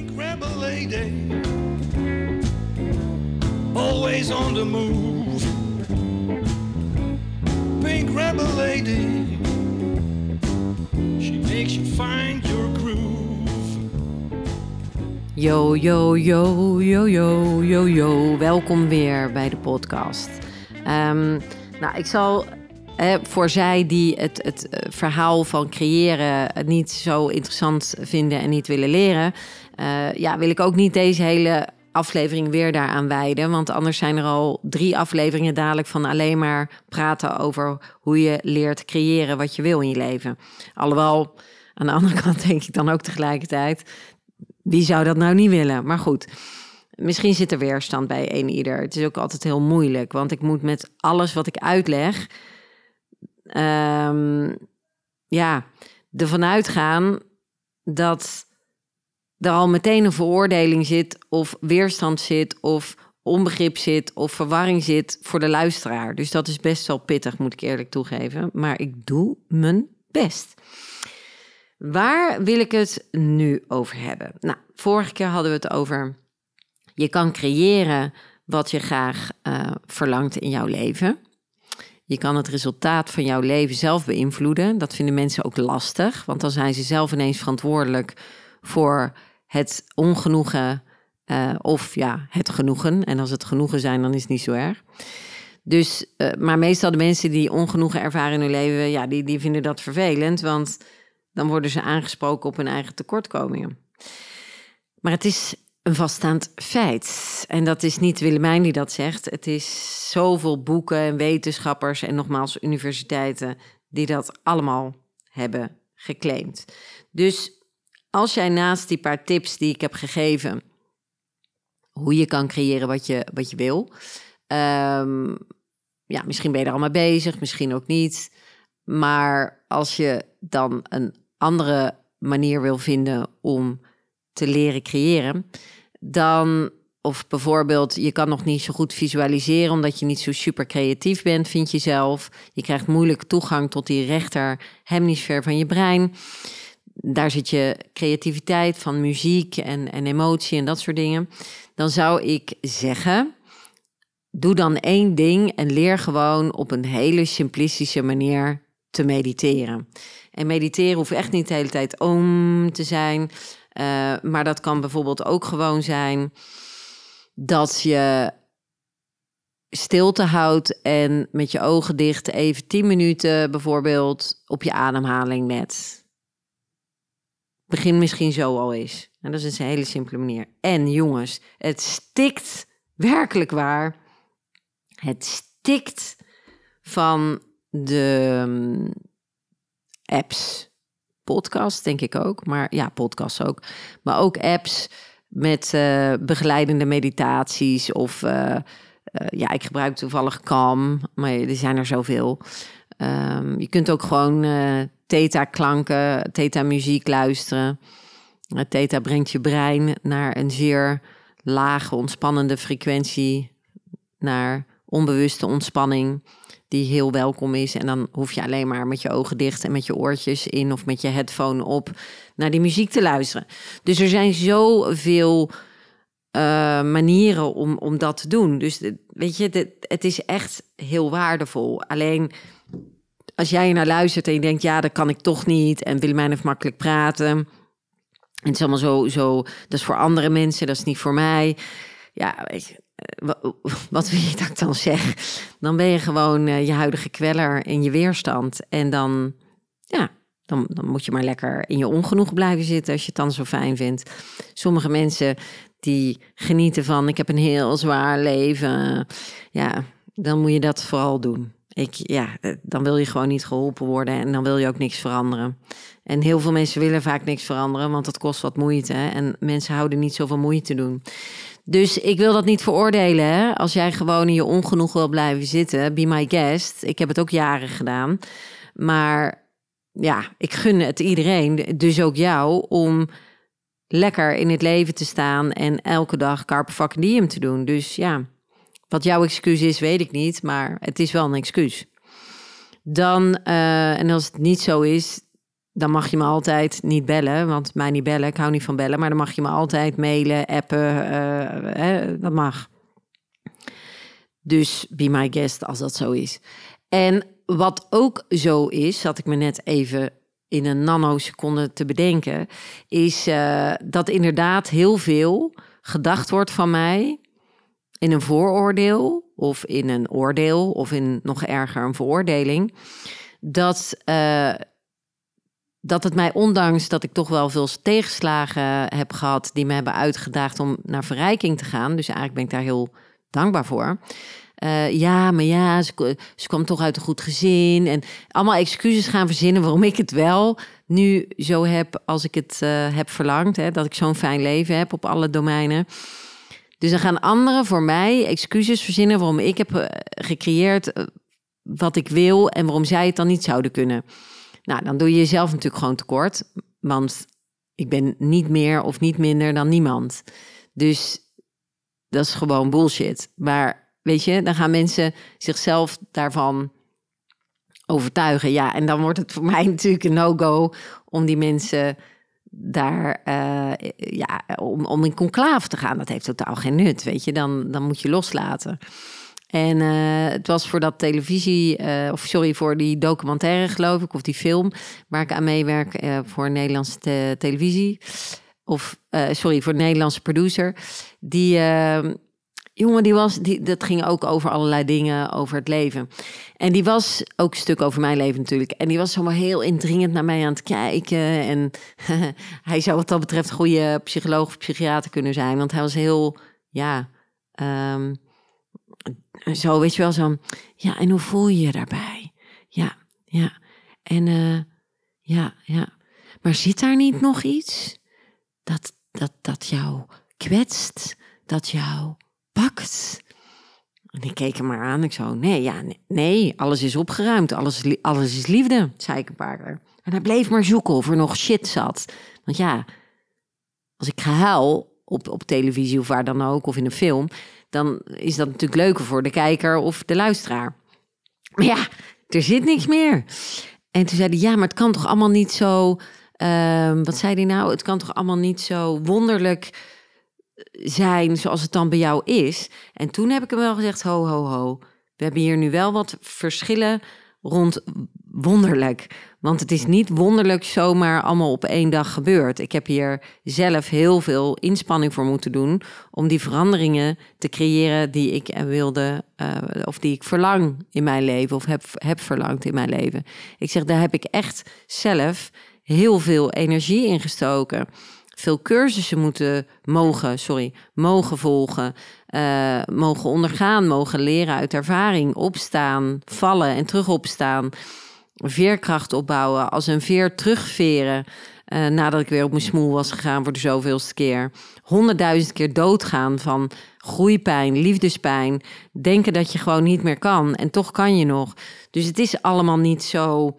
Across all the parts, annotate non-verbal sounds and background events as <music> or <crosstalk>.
Pink lady, always on the move. Pink rebel lady, she makes you find your groove. Yo, yo, yo, yo, yo, yo, yo. Welkom weer bij de podcast. Ehm, nou, ik zal eh, voor zij die het, het eh, verhaal van creëren niet zo interessant vinden en niet willen leren, eh, ja, wil ik ook niet deze hele aflevering weer daaraan wijden. Want anders zijn er al drie afleveringen dadelijk van alleen maar praten over hoe je leert creëren wat je wil in je leven. Alhoewel, aan de andere <laughs> kant denk ik dan ook tegelijkertijd, wie zou dat nou niet willen? Maar goed, misschien zit er weerstand bij een ieder. Het is ook altijd heel moeilijk, want ik moet met alles wat ik uitleg, ehm, ja, ervan uitgaan dat er al meteen een veroordeling zit, of weerstand zit, of onbegrip zit, of verwarring zit voor de luisteraar. Dus dat is best wel pittig, moet ik eerlijk toegeven. Maar ik doe mijn best. Waar wil ik het nu over hebben? Nou, vorige keer hadden we het over je kan creëren wat je graag uh, verlangt in jouw leven. Je kan het resultaat van jouw leven zelf beïnvloeden. Dat vinden mensen ook lastig, want dan zijn ze zelf ineens verantwoordelijk voor het ongenoegen uh, of ja, het genoegen. En als het genoegen zijn, dan is het niet zo erg. Dus, uh, maar meestal de mensen die ongenoegen ervaren in hun leven, ja, die, die vinden dat vervelend, want dan worden ze aangesproken op hun eigen tekortkomingen. Maar het is een vaststaand feit. En dat is niet Willemijn die dat zegt. Het is zoveel boeken en wetenschappers en nogmaals universiteiten die dat allemaal hebben geclaimd. Dus als jij naast die paar tips die ik heb gegeven, hoe je kan creëren wat je, wat je wil. Um, ja, misschien ben je er al mee bezig, misschien ook niet. Maar als je dan een andere manier wil vinden om te leren creëren, dan, of bijvoorbeeld, je kan nog niet zo goed visualiseren omdat je niet zo super creatief bent, vind je zelf. Je krijgt moeilijk toegang tot die rechter hemisfeer van je brein. Daar zit je creativiteit van muziek en, en emotie en dat soort dingen. Dan zou ik zeggen, doe dan één ding en leer gewoon op een hele simplistische manier te mediteren. En mediteren hoeft echt niet de hele tijd om te zijn. Uh, maar dat kan bijvoorbeeld ook gewoon zijn dat je stilte houdt en met je ogen dicht even 10 minuten bijvoorbeeld op je ademhaling let. Begin misschien zo al eens. En dat is een hele simpele manier. En jongens, het stikt werkelijk waar. Het stikt van de mm, apps. Podcast, denk ik ook. Maar ja, podcasts ook. Maar ook apps met uh, begeleidende meditaties. Of uh, uh, ja, ik gebruik toevallig Calm. Maar er zijn er zoveel. Um, je kunt ook gewoon theta-klanken, theta-muziek luisteren. Theta brengt je brein naar een zeer lage, ontspannende frequentie. Naar onbewuste ontspanning die heel welkom is. En dan hoef je alleen maar met je ogen dicht en met je oortjes in of met je headphone op naar die muziek te luisteren. Dus er zijn zoveel uh, manieren om, om dat te doen. Dus weet je, het is echt heel waardevol. Alleen als jij naar luistert en je denkt, ja, dat kan ik toch niet. En Willemijn heeft makkelijk praten. En het is allemaal zo, zo, dat is voor andere mensen, dat is niet voor mij. Ja, weet je, wat wil je dat ik dan zeg? Dan ben je gewoon uh, je huidige kweller in je weerstand. En dan, ja, dan, dan moet je maar lekker in je ongenoeg blijven zitten als je het dan zo fijn vindt. Sommige mensen die genieten van, ik heb een heel zwaar leven. Ja, dan moet je dat vooral doen. Ik, ja, eh, dan wil je gewoon niet geholpen worden en dan wil je ook niks veranderen. En heel veel mensen willen vaak niks veranderen, want dat kost wat moeite. En mensen houden niet zoveel moeite doen. Dus ik wil dat niet veroordelen. Hè? Als jij gewoon in je ongenoeg wil blijven zitten, be my guest. Ik heb het ook jaren gedaan. Maar ja, ik gun het iedereen, dus ook jou, om lekker in het leven te staan en elke dag carpe diem te doen. Dus ja, wat jouw excuus is, weet ik niet, maar het is wel een excuus. Dan, uh, en als het niet zo is, dan mag je me altijd niet bellen, want mij niet bellen, ik hou niet van bellen, maar dan mag je me altijd mailen, appen, eh, hè, dat mag. Dus be my guest als dat zo is. En wat ook zo is, zat ik me net even in een nanoseconde te bedenken, is dat inderdaad heel veel gedacht wordt van mij in een vooroordeel of in een oordeel of in nog erger een veroordeling. Dat, uh, dat het mij, ondanks dat ik toch wel veel tegenslagen heb gehad die me hebben uitgedaagd om naar verrijking te gaan, dus eigenlijk ben ik daar heel dankbaar voor. Uh, ja, maar ja, ze, ze, kwam toch uit een goed gezin. En allemaal excuses gaan verzinnen waarom ik het wel nu zo heb als ik het uh, heb verlangd. Hè, dat ik zo'n fijn leven heb op alle domeinen. Dus dan gaan anderen voor mij excuses verzinnen waarom ik heb uh, gecreëerd wat ik wil en waarom zij het dan niet zouden kunnen. Nou, dan doe je jezelf natuurlijk gewoon tekort. Want ik ben niet meer of niet minder dan niemand. Dus dat is gewoon bullshit. Maar Weet je, dan gaan mensen zichzelf daarvan overtuigen. Ja, en dan wordt het voor <laughs> mij natuurlijk een no-go om die mensen daar uh, ja, om, om in conclave te gaan. Dat heeft totaal geen nut, weet je. Dan, dan moet je loslaten. En uh, het was voor dat televisie, uh, of sorry, voor die documentaire geloof ik, of die film, waar ik aan meewerk voor Nederlandse te televisie. Of sorry, voor Nederlandse producer. Die jongen, die was, die, dat ging ook over allerlei dingen, over het leven. En die was ook een stuk over mijn leven natuurlijk. En die was zomaar heel indringend naar mij aan het kijken. En <laughs> hij zou wat dat betreft goede psycholoog of psychiater kunnen zijn. Want hij was heel, ja, um, zo weet je wel, zo. Ja, en hoe voel je je daarbij? Ja, ja. En uh, ja, ja. Maar zit daar niet nog iets dat, dat, dat jou kwetst? Dat jou En ik keek hem maar aan. Ik zo, nee, ja, nee, alles is opgeruimd. Alles, alles is liefde, zei ik een paar keer. En hij bleef maar zoeken of er nog shit zat. Want ja, als ik ga huil op, op televisie of waar dan ook, of in een film... dan is dat natuurlijk leuker voor de kijker of de luisteraar. Maar ja, er zit niks meer. En toen zei hij, ja, maar het kan toch allemaal niet zo... Uh, wat zei hij nou? Het kan toch allemaal niet zo wonderlijk zijn zoals het dan bij jou is. En toen heb ik hem wel gezegd: ho, ho, ho. We hebben hier nu wel wat verschillen rond wonderlijk. Want het is niet wonderlijk zomaar allemaal op één dag gebeurd. Ik heb hier zelf heel veel inspanning voor moeten doen om die veranderingen te creëren die ik wilde uh, of die ik verlang in mijn leven of heb, heb verlangd in mijn leven. Ik zeg, daar heb ik echt zelf heel veel energie in gestoken veel cursussen moeten mogen, sorry, mogen volgen, uh, mogen ondergaan, mogen leren uit ervaring, opstaan, vallen en terug opstaan, veerkracht opbouwen, als een veer terugveren. Uh, nadat ik weer op mijn smoel was gegaan voor de zoveelste keer. Honderdduizend keer doodgaan van groeipijn, liefdespijn. Denken dat je gewoon niet meer kan. En toch kan je nog. Dus het is allemaal niet zo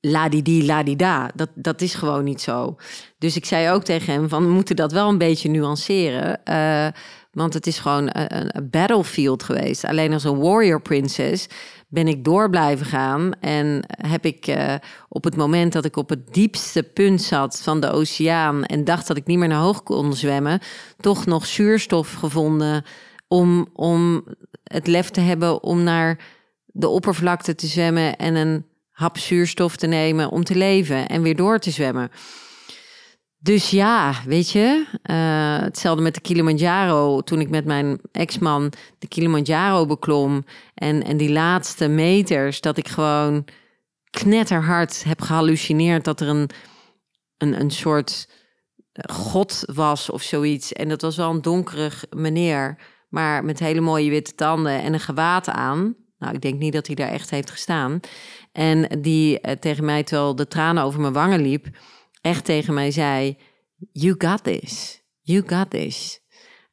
ladidi, ladida. Dat, dat is gewoon niet zo. Dus ik zei ook tegen hem van, we moeten dat wel een beetje nuanceren. Uh, want het is gewoon een, battlefield geweest. Alleen als een warrior princess ben ik door blijven gaan. En heb ik uh, op het moment dat ik op het diepste punt zat van de oceaan... en dacht dat ik niet meer naar hoog kon zwemmen... toch nog zuurstof gevonden om, om het lef te hebben om naar de oppervlakte te zwemmen... en een hap zuurstof te nemen om te leven en weer door te zwemmen. Dus ja, weet je, uh, hetzelfde met de Kilimanjaro. Toen ik met mijn ex-man de Kilimanjaro beklom en, en die laatste meters, dat ik gewoon knetterhard heb gehallucineerd dat er een, een, een soort god was of zoiets. En dat was wel een donkerig meneer, maar met hele mooie witte tanden en een gewaad aan. Nou, ik denk niet dat hij daar echt heeft gestaan. En die uh, tegen mij, terwijl de tranen over mijn wangen liep, echt tegen mij zei: You got this. You got this.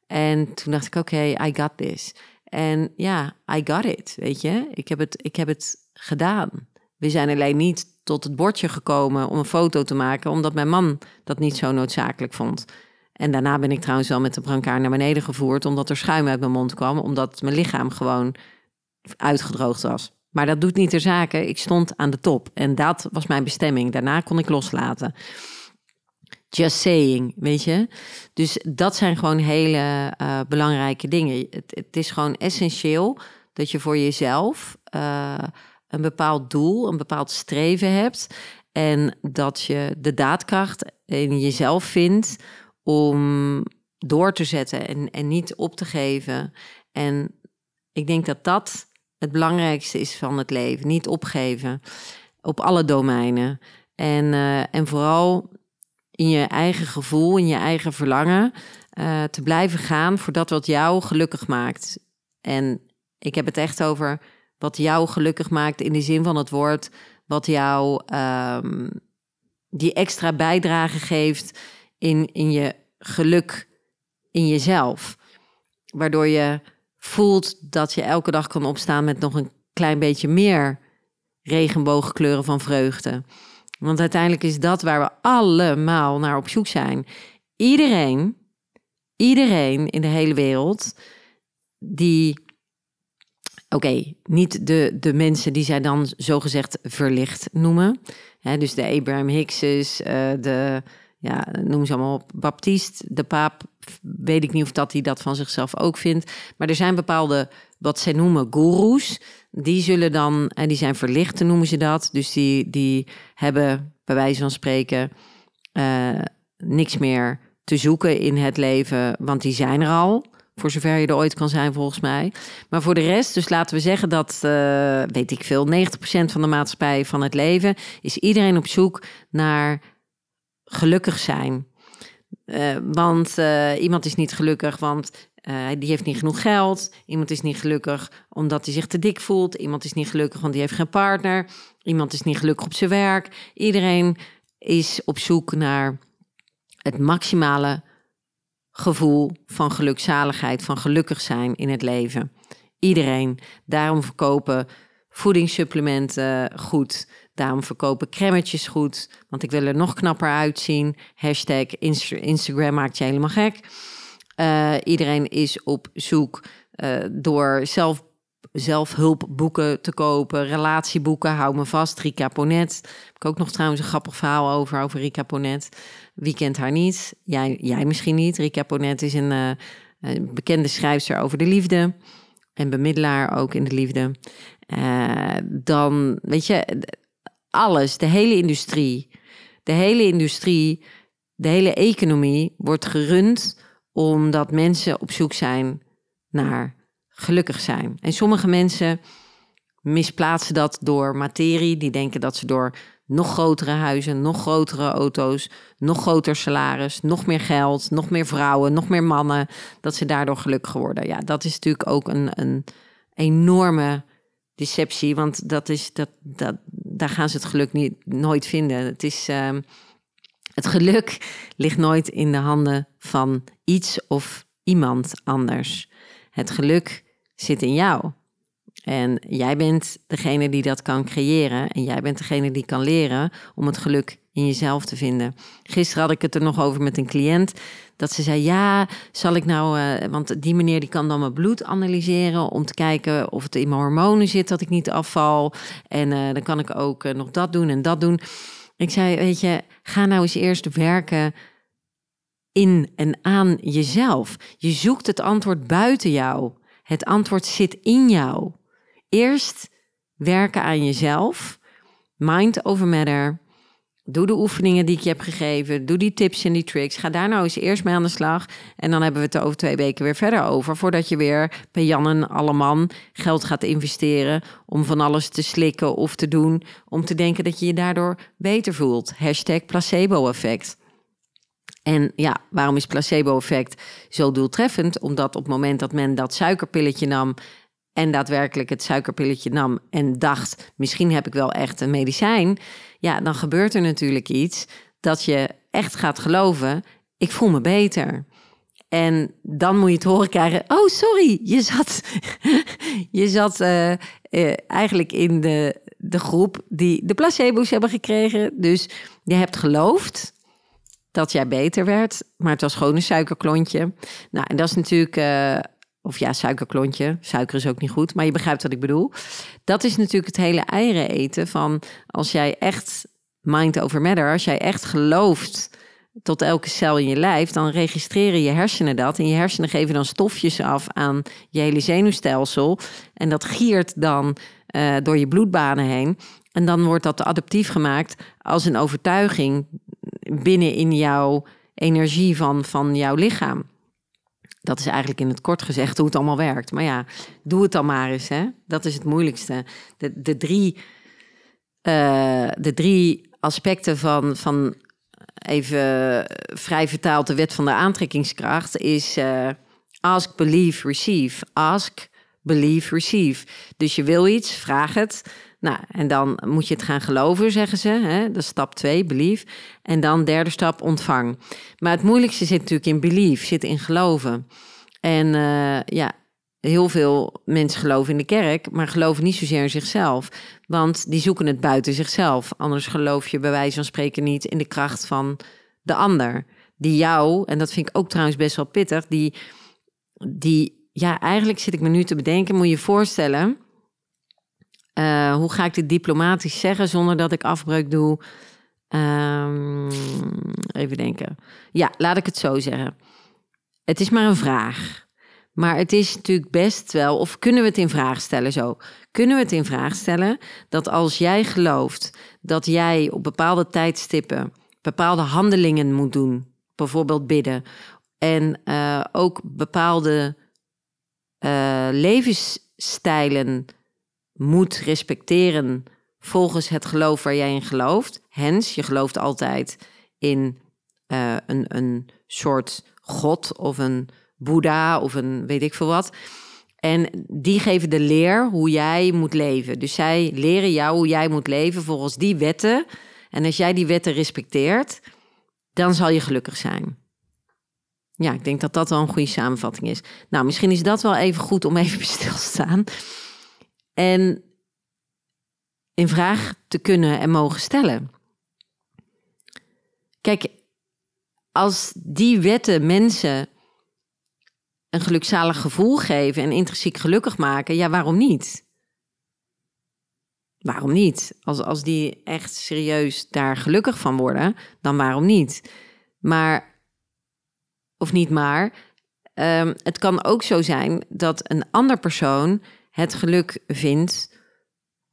En toen dacht ik: Oké, I got this. En ja, I got it. Weet je, ik heb het, ik heb het gedaan. We zijn alleen niet tot het bordje gekomen om een foto te maken, omdat mijn man dat niet zo noodzakelijk vond. En daarna ben ik trouwens wel met de brancard naar beneden gevoerd, omdat er schuim uit mijn mond kwam, omdat mijn lichaam gewoon uitgedroogd was. Maar dat doet niet ter zake. Ik stond aan de top. En dat was mijn bestemming. Daarna kon ik loslaten. Just saying, weet je. Dus dat zijn gewoon hele uh, belangrijke dingen. Het, het, is gewoon essentieel dat je voor jezelf uh, een bepaald doel, een bepaald streven hebt. En dat je de daadkracht in jezelf vindt om door te zetten en, en niet op te geven. En ik denk dat dat het belangrijkste is van het leven. Niet opgeven op alle domeinen. En, uh, en vooral in je eigen gevoel, in je eigen verlangen, uh, te blijven gaan voor dat wat jou gelukkig maakt. En ik heb het echt over wat jou gelukkig maakt in de zin van het woord, wat jou um, die extra bijdrage geeft in, in je geluk in jezelf. Waardoor je voelt dat je elke dag kan opstaan met nog een klein beetje meer regenboogkleuren van vreugde. Want uiteindelijk is dat waar we allemaal naar op zoek zijn. Iedereen, iedereen in de hele wereld die. Oké, niet de, de mensen die zij dan zogezegd verlicht noemen. Hè, dus de Abraham Hickses, uh, de, ja, noem ze allemaal op, Baptist, de paap, weet ik niet of dat hij dat van zichzelf ook vindt. Maar er zijn bepaalde, wat zij noemen, goeroes. Die zullen dan, en die zijn verlicht, noemen ze dat. Dus die, die hebben, bij wijze van spreken, uh, niks meer te zoeken in het leven, want die zijn er al. Voor zover je er ooit kan zijn, volgens mij. Maar voor de rest, dus laten we zeggen dat, uh, weet ik veel, 90% van de maatschappij van het leven is iedereen op zoek naar gelukkig zijn. Uh, want uh, iemand is niet gelukkig, want uh, die heeft niet genoeg geld. Iemand is niet gelukkig omdat hij zich te dik voelt. Iemand is niet gelukkig want die heeft geen partner. Iemand is niet gelukkig op zijn werk. Iedereen is op zoek naar het maximale gevoel van gelukzaligheid, van gelukkig zijn in het leven. Iedereen. Daarom verkopen voedingssupplementen goed. Daarom verkopen cremmetjes goed, want ik wil er nog knapper uitzien. Hashtag Instagram maakt je helemaal gek. Uh, iedereen is op zoek uh, door zelf, zelfhulpboeken te kopen, relatieboeken. Hou me vast, Rika Ponet. Heb ik ook nog trouwens een grappig verhaal over, over Rika Ponet. Wie kent haar niet? Jij, jij misschien niet. Rika Ponet is een, uh, een bekende schrijfster over de liefde. En bemiddelaar ook in de liefde. dan, weet je, alles, de hele industrie, de hele industrie, de hele economie wordt gerund omdat mensen op zoek zijn naar gelukkig zijn. En sommige mensen misplaatsen dat door materie. Die denken dat ze door nog grotere huizen, nog grotere auto's, nog groter salaris, nog meer geld, nog meer vrouwen, nog meer mannen, dat ze daardoor gelukkig worden. Ja, dat is natuurlijk ook een, een enorme deceptie, want dat is, dat, dat, daar gaan ze het geluk niet, nooit vinden. Het, is, uh, het geluk ligt nooit in de handen van iets of iemand anders. Het geluk zit in jou. En jij bent degene die dat kan creëren. En jij bent degene die kan leren om het geluk in jezelf te vinden. Gisteren had ik het er nog over met een cliënt. Dat ze zei: Ja, zal ik nou. Uh, want die meneer die kan dan mijn bloed analyseren. Om te kijken of het in mijn hormonen zit dat ik niet afval. En uh, dan kan ik ook uh, nog dat doen en dat doen. Ik zei: Weet je, ga nou eens eerst werken in en aan jezelf. Je zoekt het antwoord buiten jou. Het antwoord zit in jou. Eerst werken aan jezelf. Mind over matter. Doe de oefeningen die ik je heb gegeven. Doe die tips en die tricks. Ga daar nou eens eerst mee aan de slag. En dan hebben we het er over twee weken weer verder over. Voordat je weer bij Jan en Alleman geld gaat investeren. Om van alles te slikken of te doen. Om te denken dat je je daardoor beter voelt. Hashtag placebo-effect. En ja, waarom is placebo-effect zo doeltreffend? Omdat op het moment dat men dat suikerpilletje nam en daadwerkelijk het suikerpilletje nam en dacht, misschien heb ik wel echt een medicijn, ja, dan gebeurt er natuurlijk iets dat je echt gaat geloven, ik voel me beter. En dan moet je het horen krijgen, oh sorry, je zat, <laughs> je zat uh, uh, eigenlijk in de, de groep die de placebo's hebben gekregen. Dus je hebt geloofd dat jij beter werd, maar het was gewoon een suikerklontje. Nou, en dat is natuurlijk uh, of ja, suikerklontje. Suiker is ook niet goed, maar je begrijpt wat ik bedoel. Dat is natuurlijk het hele eieren eten van als jij echt mind over matter, als jij echt gelooft tot elke cel in je lijf, dan registreren je hersenen dat. En je hersenen geven dan stofjes af aan je hele zenuwstelsel. En dat giert dan uh, door je bloedbanen heen. En dan wordt dat adaptief gemaakt als een overtuiging binnen in jouw energie van, van jouw lichaam. Dat is eigenlijk in het kort gezegd hoe het allemaal werkt. Maar ja, doe het dan maar eens. Hè? Dat is het moeilijkste. De, de, drie, uh, de drie aspecten van, van even vrij vertaald de wet van de aantrekkingskracht is uh, ask, believe, receive. Ask, believe, receive. Dus je wil iets, vraag het. Nou, en dan moet je het gaan geloven, zeggen ze. Hè? Dat is stap 2, believe. En dan derde stap, ontvang. Maar het moeilijkste zit natuurlijk in believe, zit in geloven. En uh, ja, heel veel mensen geloven in de kerk, maar geloven niet zozeer in zichzelf. Want die zoeken het buiten zichzelf. Anders geloof je bij wijze van spreken niet in de kracht van de ander. Die jou, en dat vind ik ook trouwens best wel pittig, die, die ja, eigenlijk zit ik me nu te bedenken, moet je je voorstellen. Uh, hoe ga ik dit diplomatisch zeggen zonder dat ik afbreuk doe? Um, even denken. Ja, laat ik het zo zeggen. Het is maar een vraag. Maar het is natuurlijk best wel, of kunnen we het in vraag stellen zo? Kunnen we het in vraag stellen dat als jij gelooft dat jij op bepaalde tijdstippen bepaalde handelingen moet doen, bijvoorbeeld bidden, en uh, ook bepaalde uh, levensstijlen moet respecteren volgens het geloof waar jij in gelooft. Hens, je gelooft altijd in uh, een, een soort God of een Boeddha of een weet ik veel wat. En die geven de leer hoe jij moet leven. Dus zij leren jou hoe jij moet leven volgens die wetten. En als jij die wetten respecteert, dan zal je gelukkig zijn. Ja, ik denk dat dat wel een goede samenvatting is. Nou, misschien is dat wel even goed om even stil te staan. En in vraag te kunnen en mogen stellen. Kijk, als die wetten mensen een gelukzalig gevoel geven en intrinsiek gelukkig maken, ja, waarom niet? Waarom niet? Als, als die echt serieus daar gelukkig van worden, dan waarom niet? Maar, of niet maar, um, het kan ook zo zijn dat een ander persoon het geluk vindt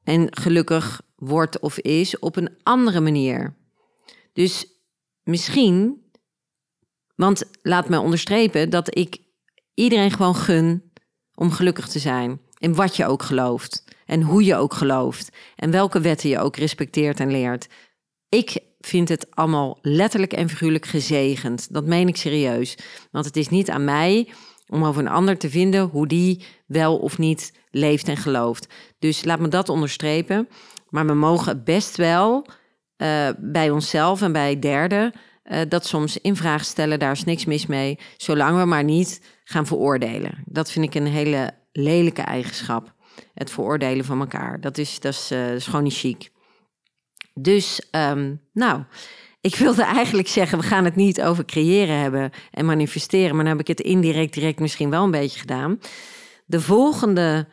en gelukkig wordt of is op een andere manier. Dus misschien, want laat me onderstrepen dat ik iedereen gewoon gun om gelukkig te zijn. In wat je ook gelooft. En hoe je ook gelooft. En welke wetten je ook respecteert en leert. Ik vind het allemaal letterlijk en figuurlijk gezegend. Dat meen ik serieus. Want het is niet aan mij om over een ander te vinden hoe die wel of niet leeft en gelooft. Dus laat me dat onderstrepen. Maar we mogen best wel uh, bij onszelf en bij derden uh, dat soms in vraag stellen. Daar is niks mis mee. Zolang we maar niet gaan veroordelen. Dat vind ik een hele lelijke eigenschap. Het veroordelen van elkaar. Dat is, dat is, is gewoon niet chic. Dus, um, nou, ik wilde eigenlijk zeggen, we gaan het niet over creëren hebben en manifesteren, maar dan heb ik het indirect direct misschien wel een beetje gedaan. De volgende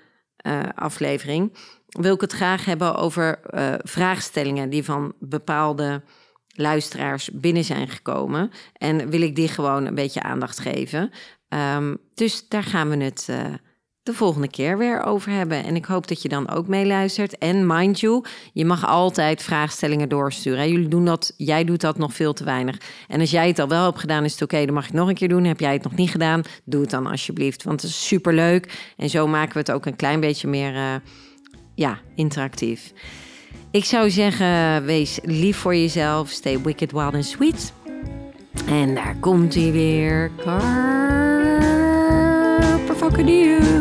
uh, aflevering wil ik het graag hebben over uh, vraagstellingen die van bepaalde luisteraars binnen zijn gekomen. En wil ik die gewoon een beetje aandacht geven. Um, dus daar gaan we het uh, de volgende keer weer over hebben. En ik hoop dat je dan ook meeluistert. En mind you, je mag altijd vraagstellingen doorsturen. Jullie doen dat, jij doet dat nog veel te weinig. En als jij het al wel hebt gedaan, is het oké. Dan mag ik nog een keer doen. Heb jij het nog niet gedaan, doe het dan alsjeblieft. Want het is super leuk. En zo maken we het ook een klein beetje meer uh, ja, interactief. Ik zou zeggen, wees lief voor jezelf. Stay wicked, wild and sweet. En daar komt hij weer. Fucking